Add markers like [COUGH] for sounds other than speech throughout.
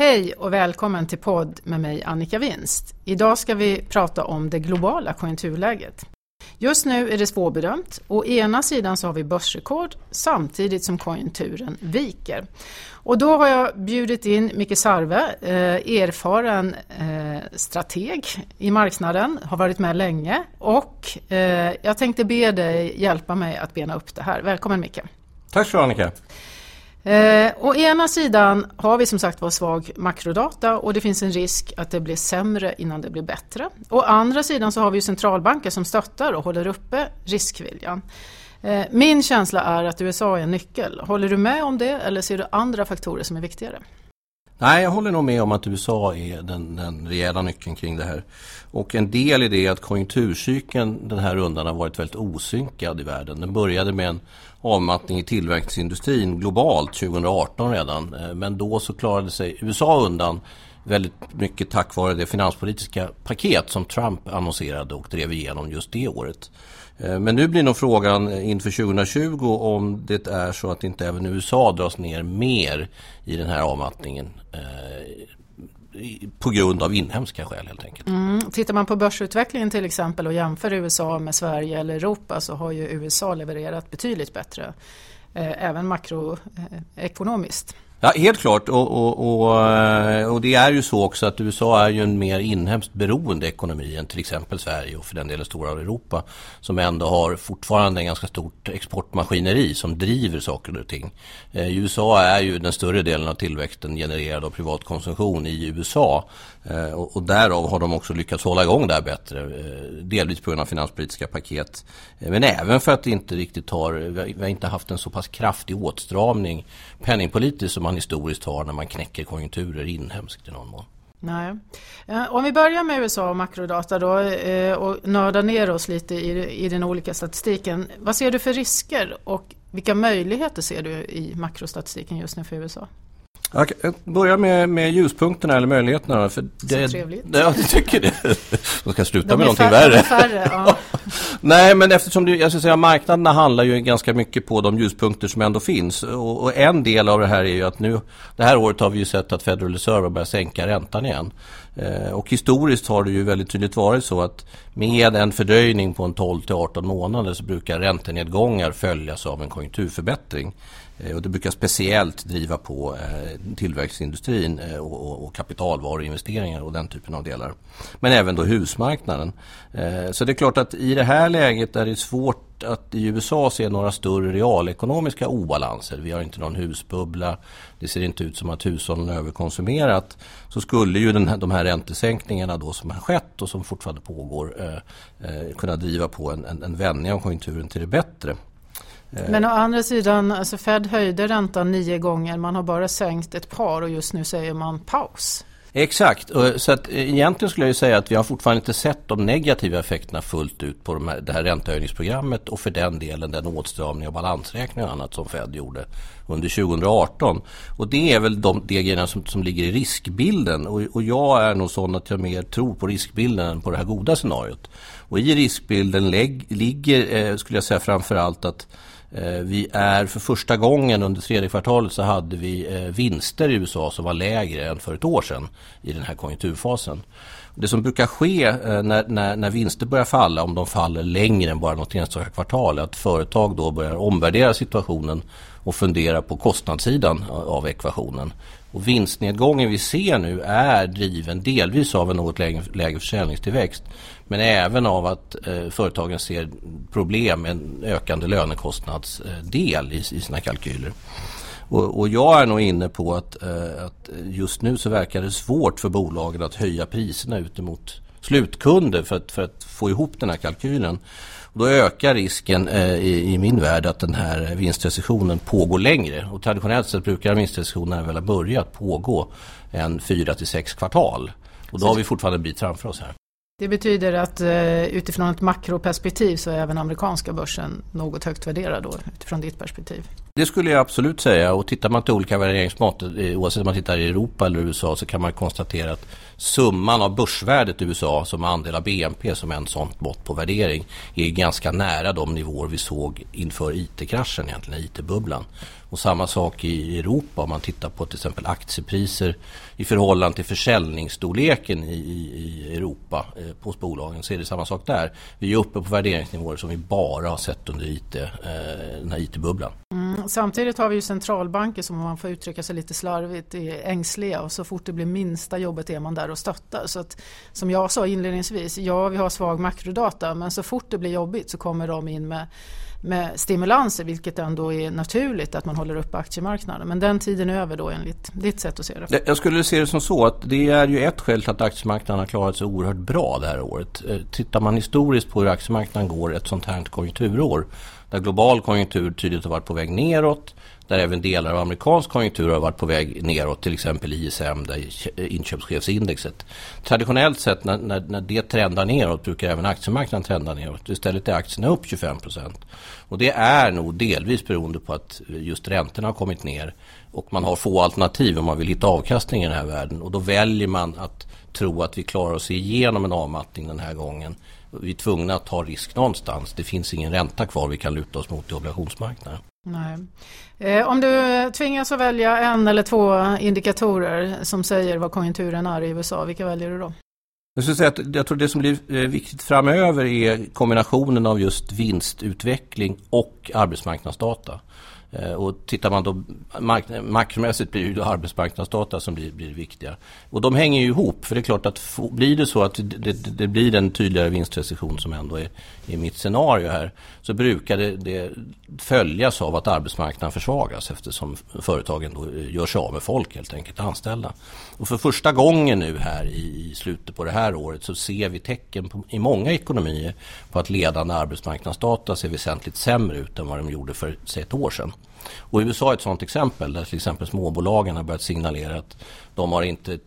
Hej och välkommen till podd med mig Annika Winst. Idag ska vi prata om det globala konjunkturläget. Just nu är det svårbedömt. Å ena sidan så har vi börsrekord samtidigt som konjunkturen viker. Och då har jag bjudit in Micke Sarve, eh, erfaren eh, strateg i marknaden, har varit med länge och eh, jag tänkte be dig hjälpa mig att bena upp det här. Välkommen Micke! Tack så mycket Annika! Eh, å ena sidan har vi som sagt var svag makrodata och det finns en risk att det blir sämre innan det blir bättre. Å andra sidan så har vi centralbanker som stöttar och håller uppe riskviljan. Eh, min känsla är att USA är en nyckel. Håller du med om det eller ser du andra faktorer som är viktigare? Nej, jag håller nog med om att USA är den, den rejäla nyckeln kring det här. Och en del i det är att konjunkturcykeln den här rundan har varit väldigt osynkad i världen. Den började med en avmattning i tillverkningsindustrin globalt 2018 redan. Eh, men då så klarade sig USA undan väldigt mycket tack vare det finanspolitiska paket som Trump annonserade och drev igenom just det året. Eh, men nu blir nog frågan eh, inför 2020 om det är så att inte även USA dras ner mer i den här avmattningen eh, på grund av inhemska skäl helt enkelt. Mm. Tittar man på börsutvecklingen till exempel och jämför USA med Sverige eller Europa så har ju USA levererat betydligt bättre, eh, även makroekonomiskt. Ja, helt klart. Och, och, och, eh, och, det är ju så också att USA är ju en mer inhemskt beroende ekonomi än till exempel Sverige och för den delen stora Europa. Som ändå har fortfarande en ganska stort exportmaskineri som driver saker och ting. I USA är ju den större delen av tillväxten genererad av privat konsumtion i USA. Eh, och, och därav har de också lyckats hålla igång det här bättre. Eh, delvis på grund av finanspolitiska paket. Eh, men även för att det inte riktigt har, vi har inte haft en så pass kraftig åtstramning penningpolitiskt som man historiskt har när man knäcker konjunkturer inhemskt i någon mån. Nej. Om vi börjar med USA och makrodata då och nördar ner oss lite i, i den olika statistiken. Vad ser du för risker och vilka möjligheter ser du i makrostatistiken just nu för USA? Jag börjar med, med ljuspunkterna eller möjligheterna. För det, Så trevligt. Ja, jag tycker det. [LAUGHS] De ska sluta De med någonting färre, värre. Färre, ja. [LAUGHS] Nej, men eftersom det, jag ska säga, marknaderna handlar ju ganska mycket på de ljuspunkter som ändå finns. Och, och, en del av det här är ju att nu, det här året har vi ju sett att Federal Reserve har börjat sänka räntan igen. Eh, och historiskt har det ju väldigt tydligt varit så att med en fördröjning på en 12 till 18 månader så brukar räntenedgångar följas av en konjunkturförbättring. Eh, och det brukar speciellt driva på eh, tillväxtindustrin eh, och kapitalvaruinvesteringar och den typen av delar. Men även då husmarknaden. Så det är klart att i det här läget är det svårt att i USA se några större realekonomiska obalanser. Vi har inte någon husbubbla. Det ser inte ut som att hushållen överkonsumerat. Så skulle ju den här, de här räntesänkningarna då som har skett och som fortfarande pågår eh, kunna driva på en, en, en vändning av konjunkturen till det bättre. Men å andra sidan, alltså Fed höjde räntan nio gånger, man har bara sänkt ett par och just nu säger man paus. Exakt, så att egentligen skulle jag säga att vi har fortfarande inte sett de negativa effekterna fullt ut på de här, det här räntehöjningsprogrammet och för den delen den åtstramning av balansräkning och annat som Fed gjorde under 2018. Och det är väl de, de grejerna som, som ligger i riskbilden och, och jag är nog sån att jag mer tror på riskbilden än på det här goda scenariot. Och i riskbilden lägg, ligger, eh, skulle jag säga framförallt att Eh, Eh, vi är för första gången under tredje kvartalet så hade vi eh, vinster i USA som var lägre än för ett år sedan i den här konjunkturfasen. Det som brukar ske eh, när, när, när vinster börjar falla, om de faller längre än bara något enstaka kvartal, är att företag då börjar omvärdera situationen och fundera på kostnadssidan av ekvationen. Och vinstnedgången vi ser nu är driven delvis av en något lägre, lägre försäljningstillväxt men även av att eh, företagen ser problem med en ökande lönekostnadsdel i, i sina kalkyler. Och, och, jag är nog inne på att, eh, att just nu så verkar det svårt för bolagen att höja priserna ut mot slutkunder för att, för att få ihop den här kalkylen. Och då ökar risken eh, i, i, min värld att den här vinstrecessionen pågår längre. Och traditionellt sett brukar vinstrecessionen väl ha börjat pågå en fyra till sex kvartal. Och då har vi fortfarande en bit framför oss här. Det betyder att eh, utifrån ett makroperspektiv så är även amerikanska börsen något högt värderad då, utifrån ditt perspektiv? Det skulle jag absolut säga och tittar man till olika värderingsmått, eh, oavsett om man tittar i Europa eller USA så kan man konstatera att summan av börsvärdet i USA som andel av BNP som en sånt mått på värdering är ganska nära de nivåer vi såg inför IT-kraschen egentligen, IT-bubblan. Och samma sak i Europa om man tittar på till exempel aktiepriser i förhållande till försäljningsstorleken i, i Europa eh, på bolagen så är det samma sak där. Vi är uppe på värderingsnivåer som vi bara har sett under IT, eh, den här IT-bubblan. Mm, samtidigt har vi ju centralbanker som om man får uttrycka sig lite slarvigt är ängsliga och så fort det blir minsta jobbet är man där och stöttar. Så att, som jag sa inledningsvis, ja vi har svag makrodata men så fort det blir jobbigt så kommer de in med med stimulanser vilket ändå är naturligt att man håller upp aktiemarknaden. Men den tiden är över då enligt ditt sätt att se det. Jag skulle se det som så att det är ju ett skäl till att aktiemarknaden har klarat sig oerhört bra det här året. Eh, tittar man historiskt på hur aktiemarknaden går ett sånt här konjunkturår där global konjunktur tydligt har varit på väg neråt där även delar av amerikansk konjunktur har varit på väg neråt, till exempel ISM, där inköpschefsindexet. Traditionellt sett när, när, när det trendar neråt brukar även aktiemarknaden trenda neråt. Istället är aktierna upp 25 procent. Och det är nog delvis beroende på att just räntorna har kommit ner och man har få alternativ om man vill hitta avkastning i den här världen och då väljer man att tro att vi klarar oss igenom en avmattning den här gången. Vi är tvungna att ta risk någonstans. Det finns ingen ränta kvar vi kan luta oss mot i obligationsmarknaden. Nej. Eh, om du tvingas att välja en eller två indikatorer som säger vad konjunkturen är i USA, vilka väljer du då? Jag, skulle säga att jag tror det som blir eh, viktigt framöver är kombinationen av just vinstutveckling och arbetsmarknadsdata. Eh, och tittar man då makromässigt blir det arbetsmarknadsdata som blir, blir viktiga. Och de hänger ju ihop för det är klart att få, blir det så att det, det, det, blir en tydligare vinstrecession som ändå är, är mitt scenario här så brukar det, det följas av att arbetsmarknaden försvagas eftersom företagen då eh, gör sig av med folk helt enkelt, anställda. Och för första gången nu här i, i slutet på det här året så ser vi tecken på, i många ekonomier på att ledande arbetsmarknadsdata ser väsentligt sämre ut än vad de gjorde för ett år sedan. Och USA är ett sådant exempel där till exempel småbolagen har börjat signalera att de har inte,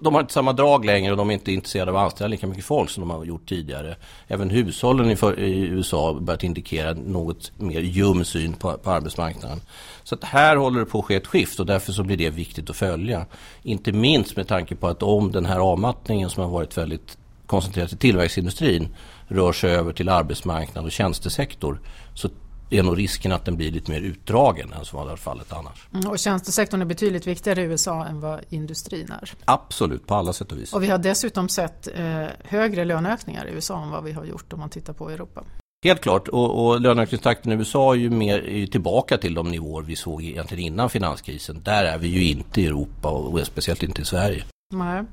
de har inte samma drag längre och de är inte intresserade av att anställa lika mycket folk som de har gjort tidigare. Även hushållen i, USA har börjat indikera något mer ljum syn på, på arbetsmarknaden. Så att här håller det på att ske ett skift och därför så blir det viktigt att följa. Inte minst med tanke på att om den här avmattningen som har varit väldigt koncentrerad till tillverkningsindustrin rör sig över till arbetsmarknad och tjänstesektor så är nog risken att den blir lite mer utdragen än som var fallet annars. Mm, och tjänstesektorn är betydligt viktigare i USA än vad industrin är? Absolut, på alla sätt och vis. Och vi har dessutom sett eh, högre löneökningar i USA än vad vi har gjort om man tittar på Europa. Helt klart och, och löneökningstakten i USA är ju mer är tillbaka till de nivåer vi såg egentligen innan finanskrisen. Där är vi ju inte i Europa och speciellt inte i Sverige. Nej.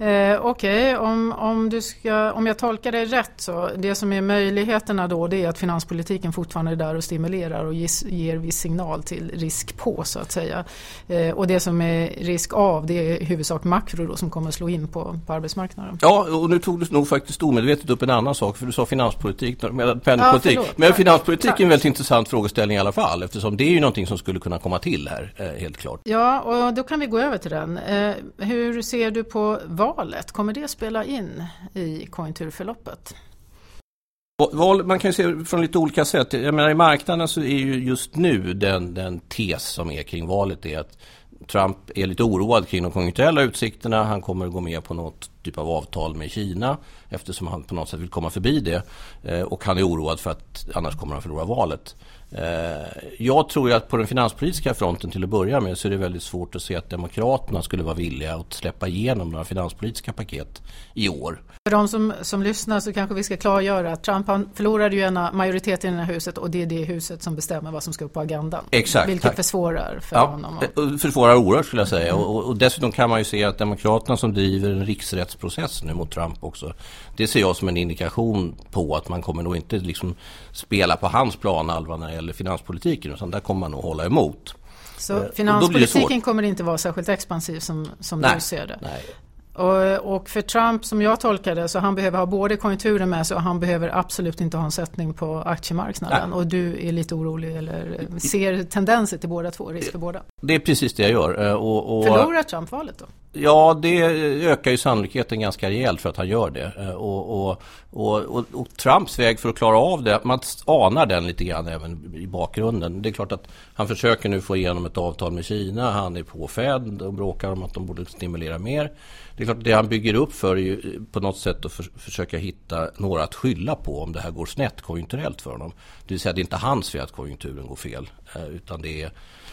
Eh, Okej, okay. om, om, om jag tolkar dig rätt så det som är möjligheterna då det är att finanspolitiken fortfarande är där och stimulerar och ges, ger viss signal till risk på så att säga. Eh, och det som är risk av det är i huvudsak makro då, som kommer slå in på, på arbetsmarknaden. Ja, och nu tog du nog faktiskt omedvetet upp en annan sak för du sa finanspolitik, penningpolitik. Ja, Men finanspolitik är en väldigt intressant frågeställning i alla fall eftersom det är ju någonting som skulle kunna komma till här, eh, helt klart. Ja, och då kan vi gå över till den. Eh, hur ser du på vad valet, kommer det spela in i konjunkturförloppet? Val, man kan ju se från lite olika sätt. Jag menar i marknaden så är ju just nu den, den tes som är kring valet är att Trump är lite oroad kring de konjunkturella utsikterna. Han kommer att gå med på något typ av avtal med Kina eftersom han på något sätt vill komma förbi det. Eh, och han är oroad för att annars kommer han förlora valet. Eh, jag tror ju att på den finanspolitiska fronten till att börja med så är det väldigt svårt att se att Demokraterna skulle vara villiga att släppa igenom några finanspolitiska paket i år. För de som, som lyssnar så kanske vi ska klargöra att Trump han förlorade ju en majoritet i det här huset och det är det huset som bestämmer vad som ska upp på agendan. Exakt. Vilket tack. försvårar för ja, honom. Och... Försvårar oerhört skulle jag säga. Mm. Och, och, dessutom kan man ju se att Demokraterna som driver en riksrättsprocess nu mot Trump också. Det ser jag som en indikation på att man kommer nog inte liksom spela på hans planhalva när det gäller finanspolitiken. Utan där kommer man nog hålla emot. Så eh, finanspolitiken kommer inte vara särskilt expansiv som, som nej, du ser det? Nej. Och, och, för Trump som jag tolkar det så han behöver ha både konjunkturen med sig och han behöver absolut inte ha en sättning på aktiemarknaden. Nej. Och du är lite orolig eller ser tendenser till båda två, risk för båda? Det är precis det jag gör. Eh, och, och... Förlorar Trump valet då? Ja, det ökar ju sannolikheten ganska rejält för att han gör det. Eh, och, och, och, och, Trumps väg för att klara av det, man anar den lite grann även i bakgrunden. Det är klart att han försöker nu få igenom ett avtal med Kina. Han är på Fed och bråkar om att de borde stimulera mer. Det är klart det han bygger upp för är ju eh, på något sätt att för, försöka hitta några att skylla på om det här går snett konjunkturellt för honom. Det vill säga det är inte hans fel att konjunkturen går fel. Eh, utan det är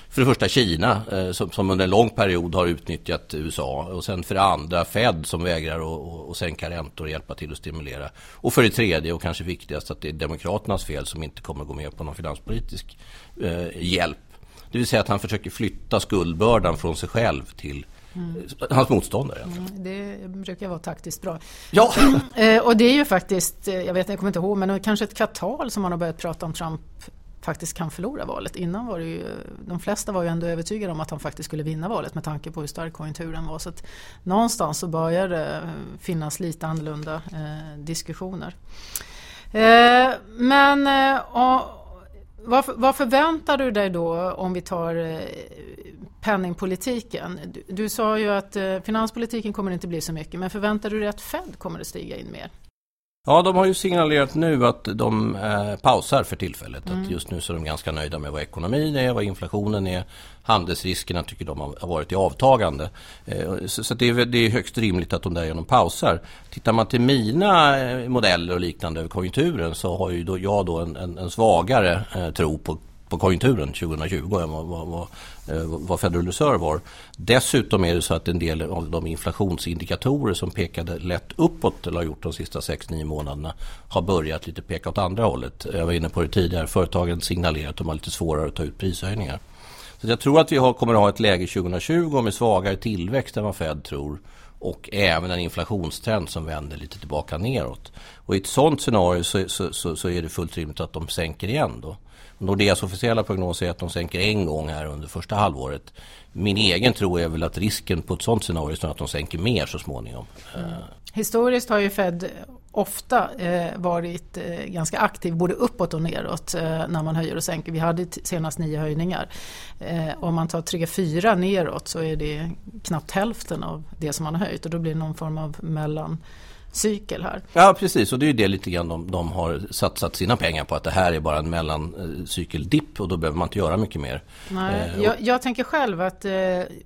för det första Kina eh, som, som, under en lång period har utnyttjat USA och sen för det andra Fed som vägrar att sänka räntor och hjälpa till att stimulera. Och för det tredje och kanske viktigast att det är Demokraternas fel som inte kommer gå med på någon finanspolitisk eh, hjälp. Det vill säga att han försöker flytta skuldbördan från sig själv till Mm. Hans motståndare. Mm, det brukar vara taktiskt bra. Ja. [LAUGHS] Eh, och det är ju faktiskt, jag vet jag kommer inte ihåg, men kanske ett kvartal som man har börjat prata om Trump faktiskt kan förlora valet. Innan var det ju, de flesta var ju ändå övertygade om att han faktiskt skulle vinna valet med tanke på hur stark konjunkturen var. Så att någonstans så börjar det finnas lite annorlunda eh, diskussioner. Eh, men eh, vad, vad, förväntar du dig då om vi tar eh, penningpolitiken? Du, du sa ju att eh, finanspolitiken kommer inte bli så mycket men förväntar du dig att Fed kommer att stiga in mer? Ja, de har ju signalerat nu att de eh, pausar för tillfället. Mm. Att just nu så är de ganska nöjda med vad ekonomin är, vad inflationen är. Handelsriskerna tycker de har varit i avtagande. Eh, så, så det, är, det, är, högst rimligt att de därigenom pausar. Tittar man till mina eh, modeller och liknande över konjunkturen så har ju då, jag då en, en, en svagare eh, tro på på konjunkturen 2020 än vad, vad, vad, eh, vad Federal Reserve var. Dessutom är det så att en del av de inflationsindikatorer som pekade lätt uppåt eller har gjort de sista 6-9 månaderna har börjat lite peka åt andra hållet. Jag var inne på det tidigare, företagen signalerar att de har lite svårare att ta ut prishöjningar. Så jag tror att vi har, kommer att ha ett läge 2020 med svagare tillväxt än vad Fed tror och även en inflationstrend som vänder lite tillbaka neråt. Och i ett sådant scenario så, så, så, så är det fullt rimligt att de sänker igen då. Nordeas officiella prognos är att de sänker en gång här under första halvåret. Min egen tro är väl att risken på ett sådant scenario är att de sänker mer så småningom. Mm. Historiskt har ju Fed ofta eh, varit eh, ganska aktiv både uppåt och neråt eh, när man höjer och sänker. Vi hade senast nio höjningar. Eh, om man tar tre, fyra neråt så är det knappt hälften av det som man har höjt och då blir det någon form av mellan cykel här. Ja precis och det är ju det lite grann de, de har satsat sina pengar på att det här är bara en mellancykeldipp och då behöver man inte göra mycket mer. Nej, eh, jag, jag, tänker själv att eh,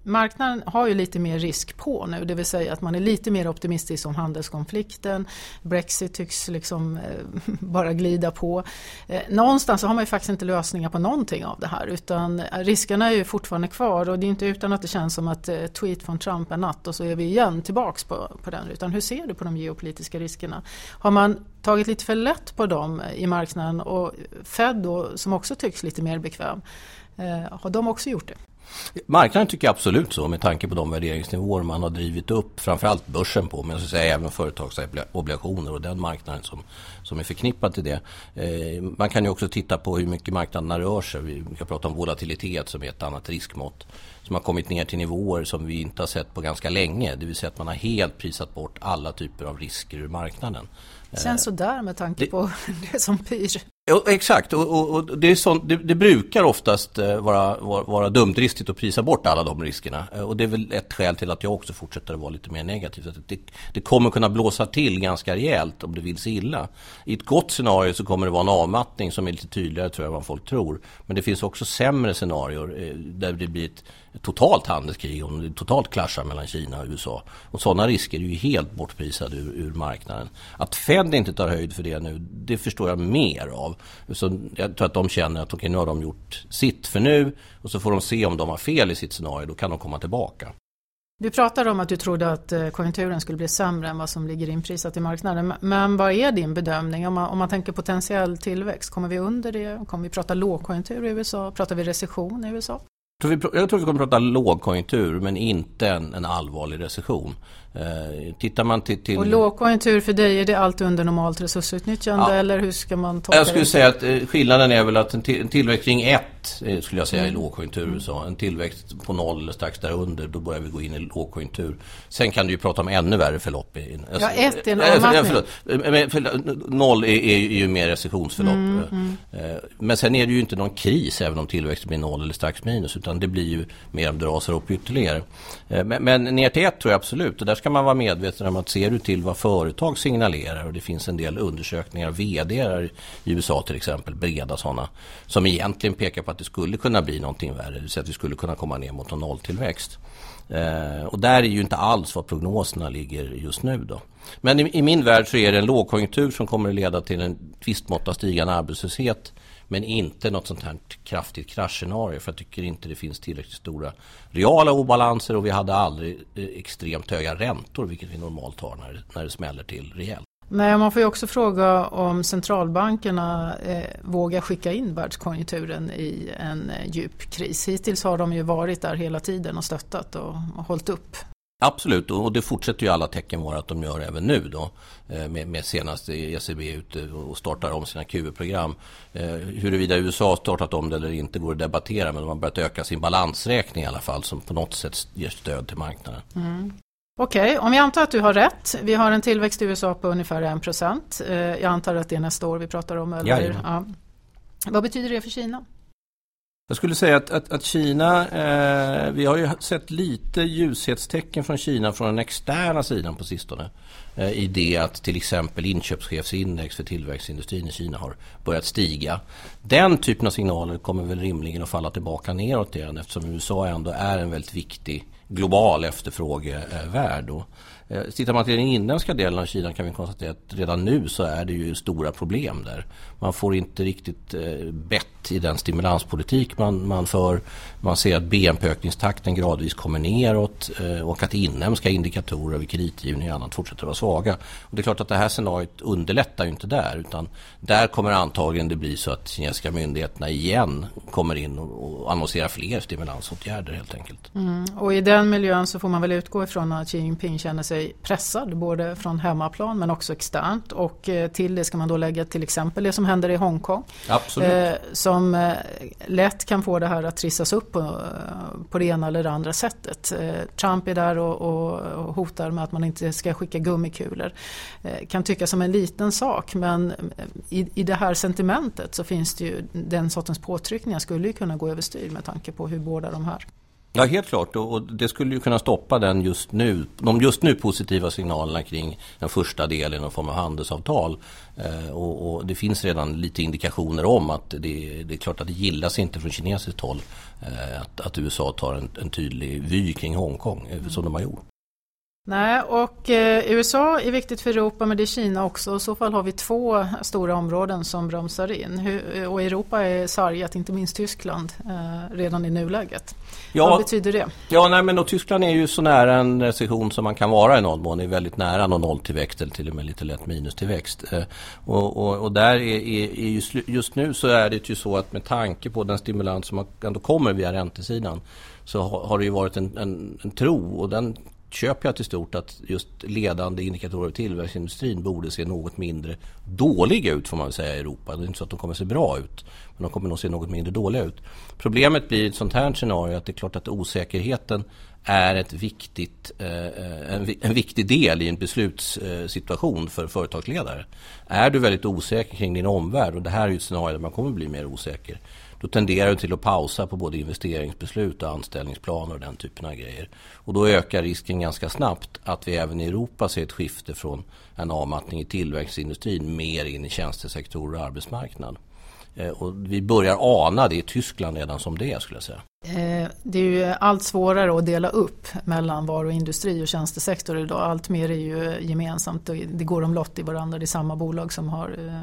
marknaden har ju lite mer risk på nu det vill säga att man är lite mer optimistisk om handelskonflikten. Brexit tycks liksom eh, [LAUGHS] bara glida på. Eh, någonstans så har man ju faktiskt inte lösningar på någonting av det här utan riskerna är ju fortfarande kvar och det är inte utan att det känns som att eh, tweet från Trump är natt och så är vi igen tillbaks på, på den utan hur ser du på de geopolitiska geopolitiska riskerna. Har man tagit lite för lätt på dem i marknaden och Fed då, som också tycks lite mer bekväm, eh, har de också gjort det? Marknaden tycker absolut så med tanke på de värderingsnivåer man har drivit upp framförallt börsen på men så säga även företagsobligationer och den marknaden som, som är förknippad till det. Eh, man kan ju också titta på hur mycket marknaderna rör sig. Vi kan prata om volatilitet som är ett annat riskmått som har kommit ner till nivåer som vi inte har sett på ganska länge. Det vill säga att man har helt prisat bort alla typer av risker ur marknaden. Känns sådär med tanke det, på [LAUGHS] det som pyr. Exakt, och, och, och det, sånt, det, det, brukar oftast eh, vara, vara, vara dumdristigt att prisa bort alla de riskerna. Eh, och det är väl ett skäl till att jag också fortsätter att vara lite mer negativ. Att det, det kommer kunna blåsa till ganska rejält om det vill sig illa. I ett gott scenario så kommer det vara en avmattning som är lite tydligare tror jag vad folk tror. Men det finns också sämre scenarier eh, där det blir ett totalt handelskrig, om det totalt klaschar mellan Kina och USA. Och sådana risker är ju helt bortprisade ur, ur marknaden. Att Fed inte tar höjd för det nu, det förstår jag mer av. Så jag tror att de känner att okay, nu har de gjort sitt för nu och så får de se om de har fel i sitt scenario, då kan de komma tillbaka. Du pratade om att du trodde att eh, konjunkturen skulle bli sämre än vad som ligger inprisat i marknaden. Men vad är din bedömning om man, om man tänker potentiell tillväxt? Kommer vi under det? Kommer vi prata lågkonjunktur i USA? Pratar vi recession i USA? Jag tror vi kommer att prata lågkonjunktur men inte en, en allvarlig recession. Eh, tittar man till, till... Och lågkonjunktur för dig, är det allt under normalt resursutnyttjande ja. eller hur ska man tolka Jag skulle det? säga att eh, skillnaden är väl att en, till, en tillväxt kring 1 eh, skulle jag säga mm. i lågkonjunktur. Så en tillväxt på noll eller strax därunder, då börjar vi gå in i lågkonjunktur. Sen kan du ju prata om ännu värre förlopp. Alltså, ja, 1 är en avmattning. Äh, förlåt, noll är, är, ju mer recessionsförlopp. Mm, mm. Men sen är det ju inte någon kris även om tillväxten blir noll eller strax minus. Utan det blir ju mer om det rasar upp ytterligare. Men, men ner till ett tror jag absolut och där ska man vara medveten om att ser du till vad företag signalerar och det finns en del undersökningar, vd i USA till exempel, breda sådana, som egentligen pekar på att det skulle kunna bli någonting värre, det vill säga att vi skulle kunna komma ner mot en nolltillväxt. Eh, och där är ju inte alls vad prognoserna ligger just nu då. Men i, i, min värld så är det en lågkonjunktur som kommer att leda till en visst mått av stigande arbetslöshet men inte något sånt här kraftigt kraschscenario för jag tycker inte det finns tillräckligt stora reala obalanser och vi hade aldrig eh, extremt höga räntor vilket vi normalt har när, när det smäller till rejält. Nej, man får ju också fråga om centralbankerna eh, vågar skicka in världskonjunkturen i en eh, djup kris. Hittills har de ju varit där hela tiden och stöttat och, och hållit upp. Absolut, och det fortsätter ju alla tecken vara att de gör även nu då. Eh, med, med senast ECB ute och startar om sina QE-program. Eh, huruvida USA har startat om det eller inte går att debattera men de har börjat öka sin balansräkning i alla fall som på något sätt ger stöd till marknaden. Mm. Okej, okay, om vi antar att du har rätt. Vi har en tillväxt i USA på ungefär 1 procent. Eh, jag antar att det är nästa år vi pratar om. Eller? Ja. Vad betyder det för Kina? Jag skulle säga att, att, att Kina, eh, vi har ju sett lite ljushetstecken från Kina från den externa sidan på sistone. Eh, I det att till exempel inköpschefsindex för tillväxtindustrin i Kina har börjat stiga. Den typen av signaler kommer väl rimligen att falla tillbaka neråt igen eftersom USA ändå är en väldigt viktig global efterfrågevärld. Och Eh, tittar man till den inländska delen av Kina kan vi konstatera att redan nu så är det ju stora problem där. Man får inte riktigt eh, i den stimulanspolitik man, man för. Man ser att BNP-ökningstakten gradvis kommer neråt eh, och att inhemska indikatorer vid kreditgivning och annat fortsätter att vara svaga. Och det är klart att det här scenariot underlättar ju inte där utan där kommer antagligen det bli så att kinesiska myndigheterna igen kommer in och, och annonserar fler stimulansåtgärder helt enkelt. Mm. Och i den miljön så får man väl utgå ifrån att Xi Jinping känner sig sig pressad både från hemmaplan men också externt och eh, till det ska man då lägga till exempel det som händer i Hongkong. Absolut. Eh, som som eh, lätt kan få det här att trissas upp på, eh, på det ena eller det andra sättet. Eh, Trump är där och, och, hotar med att man inte ska skicka gummikulor. kan tyckas som en liten sak men i, i det här sentimentet så finns det ju den sortens påtryckningar skulle ju kunna gå överstyr med tanke på hur båda de här Ja, helt klart. Och det skulle ju kunna stoppa den just nu, de just nu positiva signalerna kring den första delen någon form av handelsavtal. Eh, och, och, det finns redan lite indikationer om att det, det, är klart att det gillas inte från kinesiskt håll eh, att, att, USA tar en, en tydlig vy kring Hongkong, eh, som de har gjort. Nej, och eh, USA är viktigt för Europa men det är Kina också. I så fall har vi två stora områden som bromsar in. Hur, och Europa är sargat, inte minst Tyskland, eh, redan i nuläget. Ja, Vad betyder det? Ja, nej, men Tyskland är ju så nära en recession som man kan vara i någon mån. Det är väldigt nära någon nolltillväxt eller till och med lite lätt minustillväxt. Eh, och, och, och, där är, är, är just, just, nu så är det ju så att med tanke på den stimulans som ändå kommer via räntesidan så har, har det ju varit en, en, en tro och den köper jag till stort att just ledande indikatorer i tillväxtindustrin borde se något mindre dåliga ut får man säga i Europa. Det är inte så att de kommer se bra ut, men de kommer nog se något mindre dåliga ut. Problemet blir i ett sånt här scenario att det är klart att osäkerheten är ett viktigt, eh, en, en, viktig del i en beslutssituation för företagsledare. Är du väldigt osäker kring din omvärld och det här är ju ett scenario där man kommer bli mer osäker då tenderar du till att pausa på både investeringsbeslut och anställningsplaner och den typen av grejer. Och då ökar risken ganska snabbt att vi även i Europa ser ett skifte från en avmattning i tillväxtindustrin mer in i tjänstesektorer och arbetsmarknad. Eh, och vi börjar ana det i Tyskland redan som det är skulle jag säga. Eh, det är ju allt svårare att dela upp mellan varuindustri och tjänstesektor idag. Allt mer är ju gemensamt. Det går omlott i varandra. Det är samma bolag som har eh,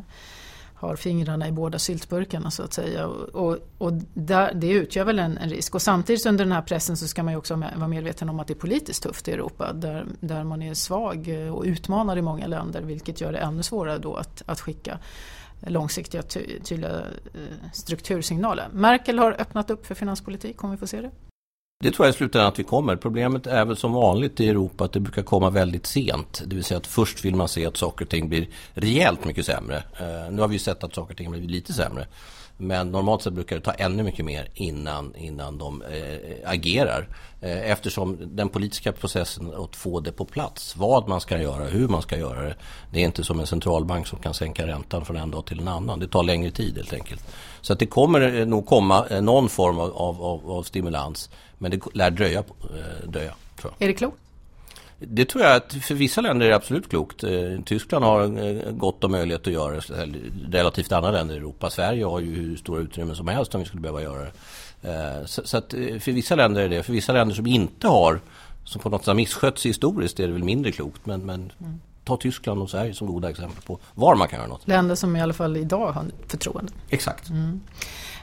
har fingrarna i båda syltburkarna så att säga. Och, och där, det utgör väl en, en, risk. Och samtidigt under den här pressen så ska man ju också vara medveten om att det är politiskt tufft i Europa där, där man är svag och utmanar i många länder vilket gör det ännu svårare då att, att skicka långsiktiga ty, tydliga eh, struktursignaler. Merkel har öppnat upp för finanspolitik, kommer vi få se det? Det tror jag i slutändan att vi kommer. Problemet är väl som vanligt i Europa att det brukar komma väldigt sent. Det vill säga att först vill man se att saker och ting blir rejält mycket sämre. Eh, nu har vi sett att saker och ting blir lite sämre. Men normalt sett brukar det ta ännu mycket mer innan, innan de eh, agerar. Eh, eftersom den politiska processen att få det på plats, vad man ska göra, hur man ska göra det. Det är inte som en centralbank som kan sänka räntan från en dag till en annan. Det tar längre tid helt enkelt. Så att det kommer eh, nog komma eh, någon form av, av, av stimulans. Men det lär dröja. Eh, dröja tror jag. Är det klokt? Det tror jag att för vissa länder är det absolut klokt. Eh, Tyskland har gott om möjlighet att göra det relativt andra länder i Europa. Sverige har ju hur stora utrymmen som helst om vi skulle behöva göra det. Så, att för vissa länder är det. För vissa länder som inte har, som på något sätt misskött sig historiskt, är det väl mindre klokt. Men, men mm. ta Tyskland och Sverige som goda exempel på var man kan göra något. Länder som i alla fall idag har förtroende. Exakt. Mm.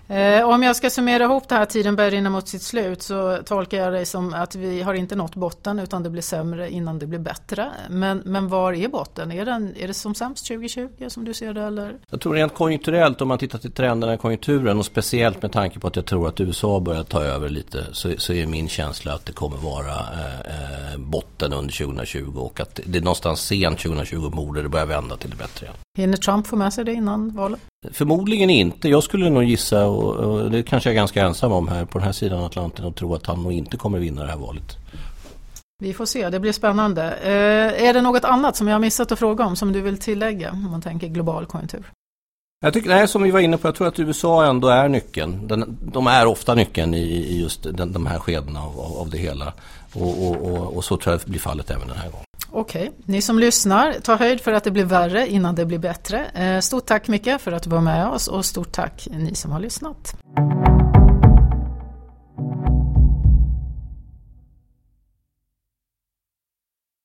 Eh, om jag ska summera ihop det här, tiden börjar rinna mot sitt slut, så tolkar jag det som att vi har inte nått botten utan det blir sämre innan det blir bättre. Men, men var är botten? Är, den, är det som sämst 2020 som du ser det? Eller? Jag tror rent konjunkturellt om man tittar till trenderna i konjunkturen och speciellt med tanke på att jag tror att USA börjar ta över lite så, så är min känsla att det kommer vara eh, eh botten under 2020 och att det är någonstans sent 2020 borde det börja vända till det bättre igen. Hinner Trump få med sig det innan valet? Förmodligen inte. Jag skulle nog gissa, och, och det kanske jag är ganska ensam om här på den här sidan Atlanten, och tro att han nog inte kommer vinna det här valet. Vi får se, det blir spännande. Eh, är det något annat som jag har missat att fråga om som du vill tillägga om man tänker global konjunktur? Jag tycker, nej, som vi var inne på, jag tror att USA ändå är nyckeln. Den, de är ofta nyckeln i, i just den, de här skedena av, av det hela. Och, och, och, och, så tror jag det blir fallet även den här gången. Okej, okay. ni som lyssnar, ta höjd för att det blir värre innan det blir bättre. Eh, stort tack Micke för att du var med oss och stort tack ni som har lyssnat.